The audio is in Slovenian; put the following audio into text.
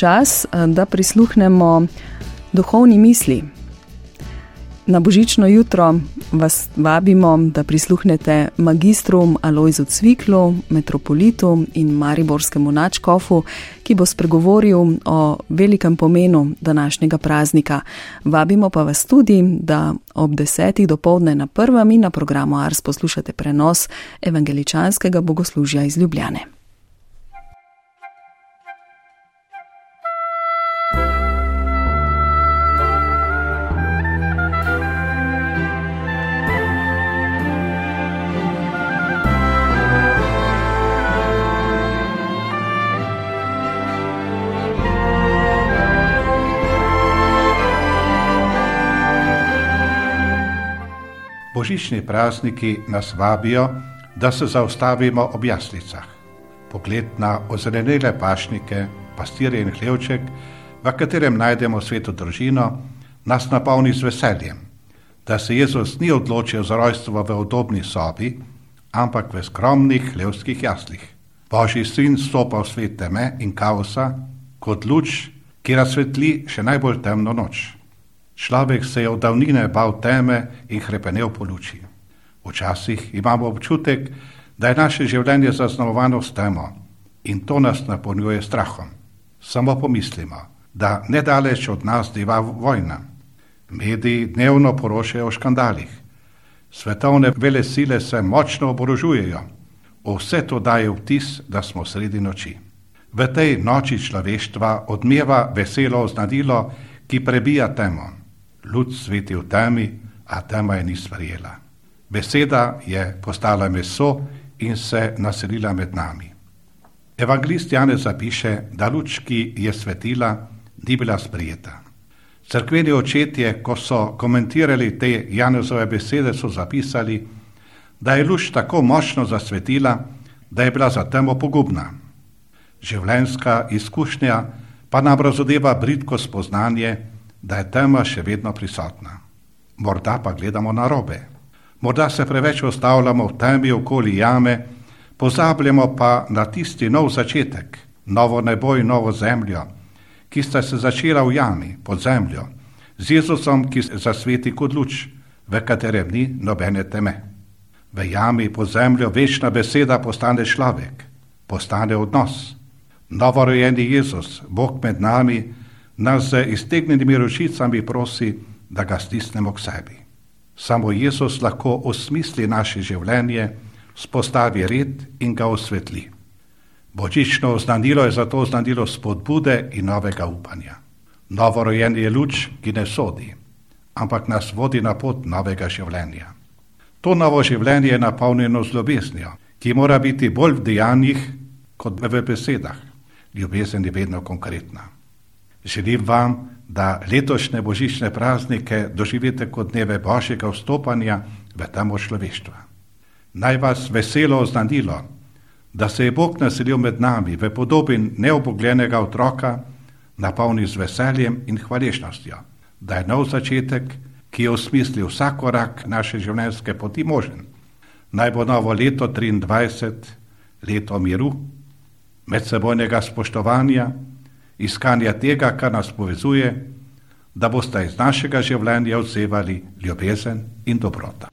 čas, da prisluhnemo duhovni misli. Na božično jutro vas vabimo, da prisluhnete magistru Alojzu Cviklu, metropolitu in mariborskemu načkofu, ki bo spregovoril o velikem pomenu današnjega praznika. Vabimo pa vas tudi, da ob desetih do povdne na prvem in na programu Ars poslušate prenos evangeličanskega bogoslužja iz Ljubljane. Božični prazniki nas vabijo, da se zaustavimo ob jaslicah. Pogled na ozelenele pašnike, pastirje in hlevček, v katerem najdemo sveto družino, nas napolni z veseljem, da se Jezus ni odločil za rojstvo v udobni sobi, ampak v skromnih hlevskih jaslih. Božji sin stopa v svet teme in kaosa kot luč, ki razsvetli še najbolj temno noč. Človek se je od davnine bal teme in hrepenel po luči. Včasih imamo občutek, da je naše življenje zaznamovano s temo in to nas napolnjuje strahom. Samo pomislimo, da nedaleč od nas diva vojna. Mediji dnevno poročajo o škandalih. Svetovne vele sile se močno oborožujejo. Vse to daje vtis, da smo sredi noči. V tej noči človeštva odmeva veselo oznadilo, ki prebija temo. Lud sveti v temi, a tema je ni sprejela. Beseda je postala meso in se naselila med nami. Evangelist Janez zapiše, da luč, ki je svetila, ni bila sprijeta. Cerkveni očetje, ko so komentirali te Janezove besede, so zapisali, da je luč tako močno zasvetila, da je bila za temo pogubna. Življenjska izkušnja pa nam razodeva britko spoznanje, da je tema še vedno prisotna. Morda pa gledamo na robe. Morda se preveč ostavljamo v temi okoli jame, pozabljamo pa na tisti nov začetek, novo nebo in novo zemljo, ki sta se začela v jami, pod zemljo, z Jezusom, ki se zasveti kot luč, v katerem ni nobene teme. V jami pod zemljo večna beseda postane človek, postane odnos. Novorojeni Jezus, Bog med nami, nas z iztegnjenimi ročicami prosi, da ga stisnemo k sebi. Samo Jezus lahko osmisli naše življenje, spostavi red in ga osvetli. Božično oznanilo je zato oznanilo spodbude in novega upanja. Novorojen je luč, ki ne sodi, ampak nas vodi na pot novega življenja. To novo življenje je napolnjeno z ljubeznijo, ki mora biti bolj v dejanjih kot v besedah. Ljubezen je vedno konkretna. Želim vam, da letošnje božične praznike doživite kot dneve Božjega vstopanja v temo človeštva. Naj vas veselo oznanilo, da se je Bog naselil med nami v podobi neobogljenega otroka, napolnjen z veseljem in hvaležnostjo, da je nov začetek, ki je osmislil vsak korak naše življenjske poti možen. Naj bo novo leto 23, leto miru, medsebojnega spoštovanja, iskanja tega, kar nas povezuje, da boste iz našega življenja vzevali ljubezen in dobrota.